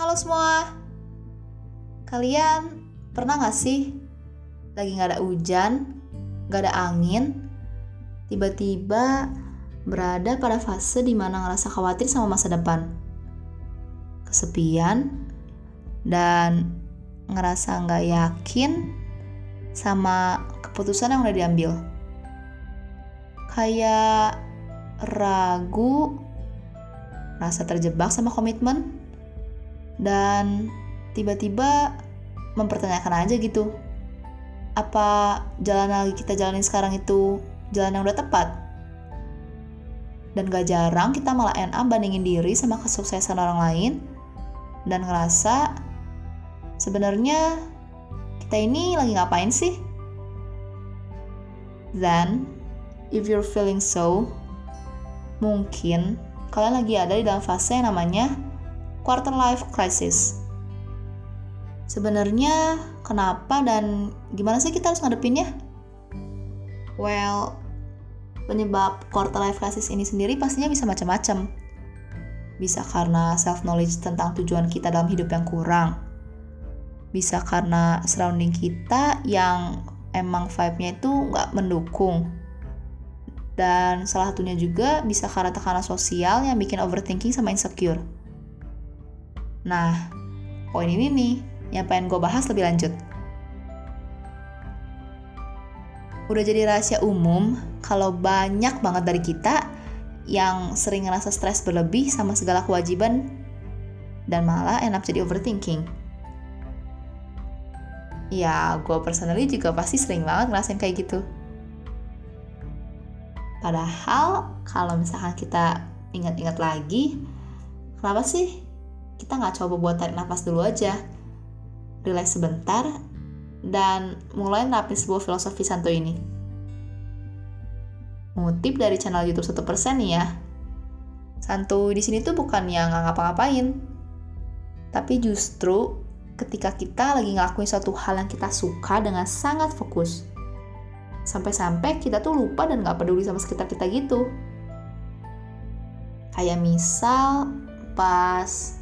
Halo semua, kalian pernah gak sih lagi gak ada hujan, gak ada angin, tiba-tiba berada pada fase di mana ngerasa khawatir sama masa depan, kesepian, dan ngerasa gak yakin sama keputusan yang udah diambil. Kayak ragu, rasa terjebak sama komitmen, dan tiba-tiba mempertanyakan aja gitu apa jalan lagi kita jalanin sekarang itu jalan yang udah tepat? Dan gak jarang kita malah up bandingin diri sama kesuksesan orang lain dan ngerasa sebenarnya kita ini lagi ngapain sih? Then if you're feeling so mungkin kalian lagi ada di dalam fase yang namanya quarter life crisis Sebenarnya kenapa dan gimana sih kita harus ngadepinnya? Well, penyebab quarter life crisis ini sendiri pastinya bisa macam-macam. Bisa karena self knowledge tentang tujuan kita dalam hidup yang kurang. Bisa karena surrounding kita yang emang vibe-nya itu nggak mendukung. Dan salah satunya juga bisa karena tekanan sosial yang bikin overthinking sama insecure. Nah, poin ini nih yang pengen gue bahas lebih lanjut. Udah jadi rahasia umum kalau banyak banget dari kita yang sering ngerasa stres berlebih sama segala kewajiban dan malah enak jadi overthinking. Ya, gue personally juga pasti sering banget ngerasain kayak gitu. Padahal kalau misalkan kita ingat-ingat lagi, kenapa sih kita nggak coba buat tarik nafas dulu aja? relax sebentar, dan mulai nerapin sebuah filosofi santuy ini. Ngutip dari channel YouTube 1% nih ya. Santuy di sini tuh bukan yang nggak ngapa-ngapain. Tapi justru ketika kita lagi ngelakuin suatu hal yang kita suka dengan sangat fokus. Sampai-sampai kita tuh lupa dan nggak peduli sama sekitar kita gitu. Kayak misal pas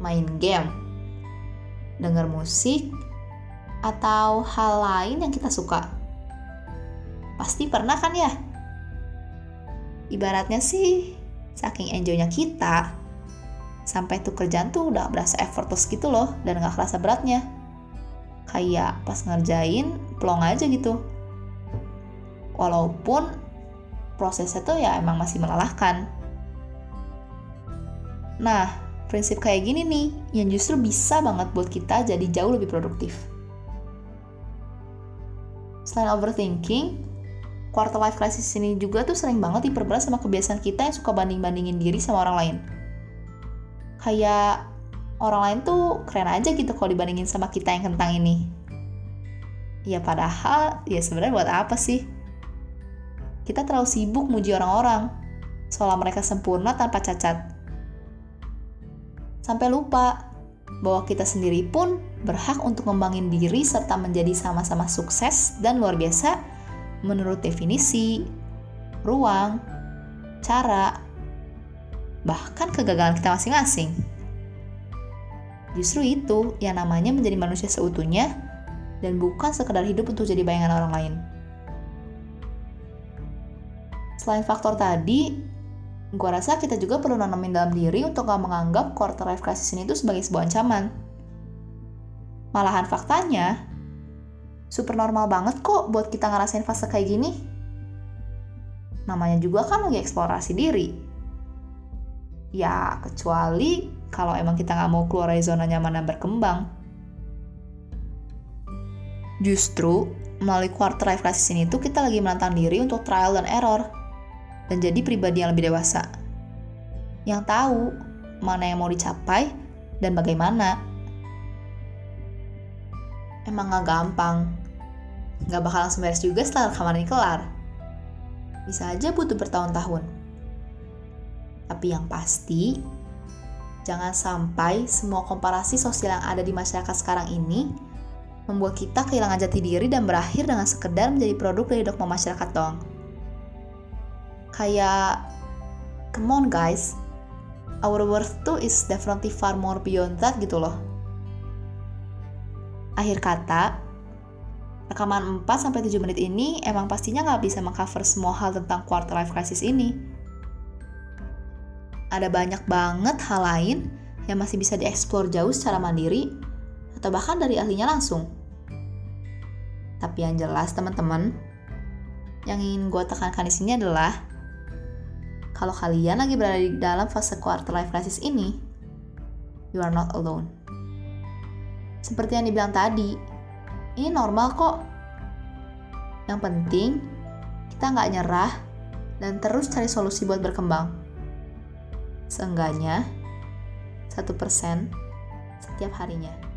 main game dengar musik, atau hal lain yang kita suka. Pasti pernah kan ya? Ibaratnya sih, saking enjoynya kita, sampai tuh kerjaan tuh udah berasa effortless gitu loh, dan gak kerasa beratnya. Kayak pas ngerjain, plong aja gitu. Walaupun prosesnya tuh ya emang masih melelahkan. Nah, prinsip kayak gini nih yang justru bisa banget buat kita jadi jauh lebih produktif. Selain overthinking, quarter life crisis ini juga tuh sering banget diperberat sama kebiasaan kita yang suka banding-bandingin diri sama orang lain. Kayak orang lain tuh keren aja gitu kalau dibandingin sama kita yang kentang ini. Ya padahal, ya sebenarnya buat apa sih? Kita terlalu sibuk muji orang-orang, seolah mereka sempurna tanpa cacat sampai lupa bahwa kita sendiri pun berhak untuk ngembangin diri serta menjadi sama-sama sukses dan luar biasa menurut definisi, ruang, cara, bahkan kegagalan kita masing-masing. Justru itu yang namanya menjadi manusia seutuhnya dan bukan sekedar hidup untuk jadi bayangan orang lain. Selain faktor tadi, gue rasa kita juga perlu nanamin dalam diri untuk gak menganggap quarter life crisis ini itu sebagai sebuah ancaman. Malahan faktanya, super normal banget kok buat kita ngerasain fase kayak gini. Namanya juga kan lagi eksplorasi diri. Ya, kecuali kalau emang kita nggak mau keluar dari zona nyaman dan berkembang. Justru, melalui quarter life crisis ini tuh kita lagi menantang diri untuk trial dan error dan jadi pribadi yang lebih dewasa. Yang tahu mana yang mau dicapai dan bagaimana. Emang gak gampang. Gak bakal langsung beres juga setelah rekaman ini kelar. Bisa aja butuh bertahun-tahun. Tapi yang pasti, jangan sampai semua komparasi sosial yang ada di masyarakat sekarang ini membuat kita kehilangan jati diri dan berakhir dengan sekedar menjadi produk dari dogma masyarakat doang kayak come on guys, our worth tuh is definitely far more beyond that gitu loh. Akhir kata, rekaman 4-7 menit ini emang pastinya nggak bisa mengcover semua hal tentang quarter life crisis ini. Ada banyak banget hal lain yang masih bisa dieksplor jauh secara mandiri atau bahkan dari ahlinya langsung. Tapi yang jelas teman-teman, yang ingin gue tekankan di sini adalah kalau kalian lagi berada di dalam fase quarter life crisis ini, you are not alone. Seperti yang dibilang tadi, ini normal kok. Yang penting, kita nggak nyerah dan terus cari solusi buat berkembang. Seenggaknya, satu persen setiap harinya.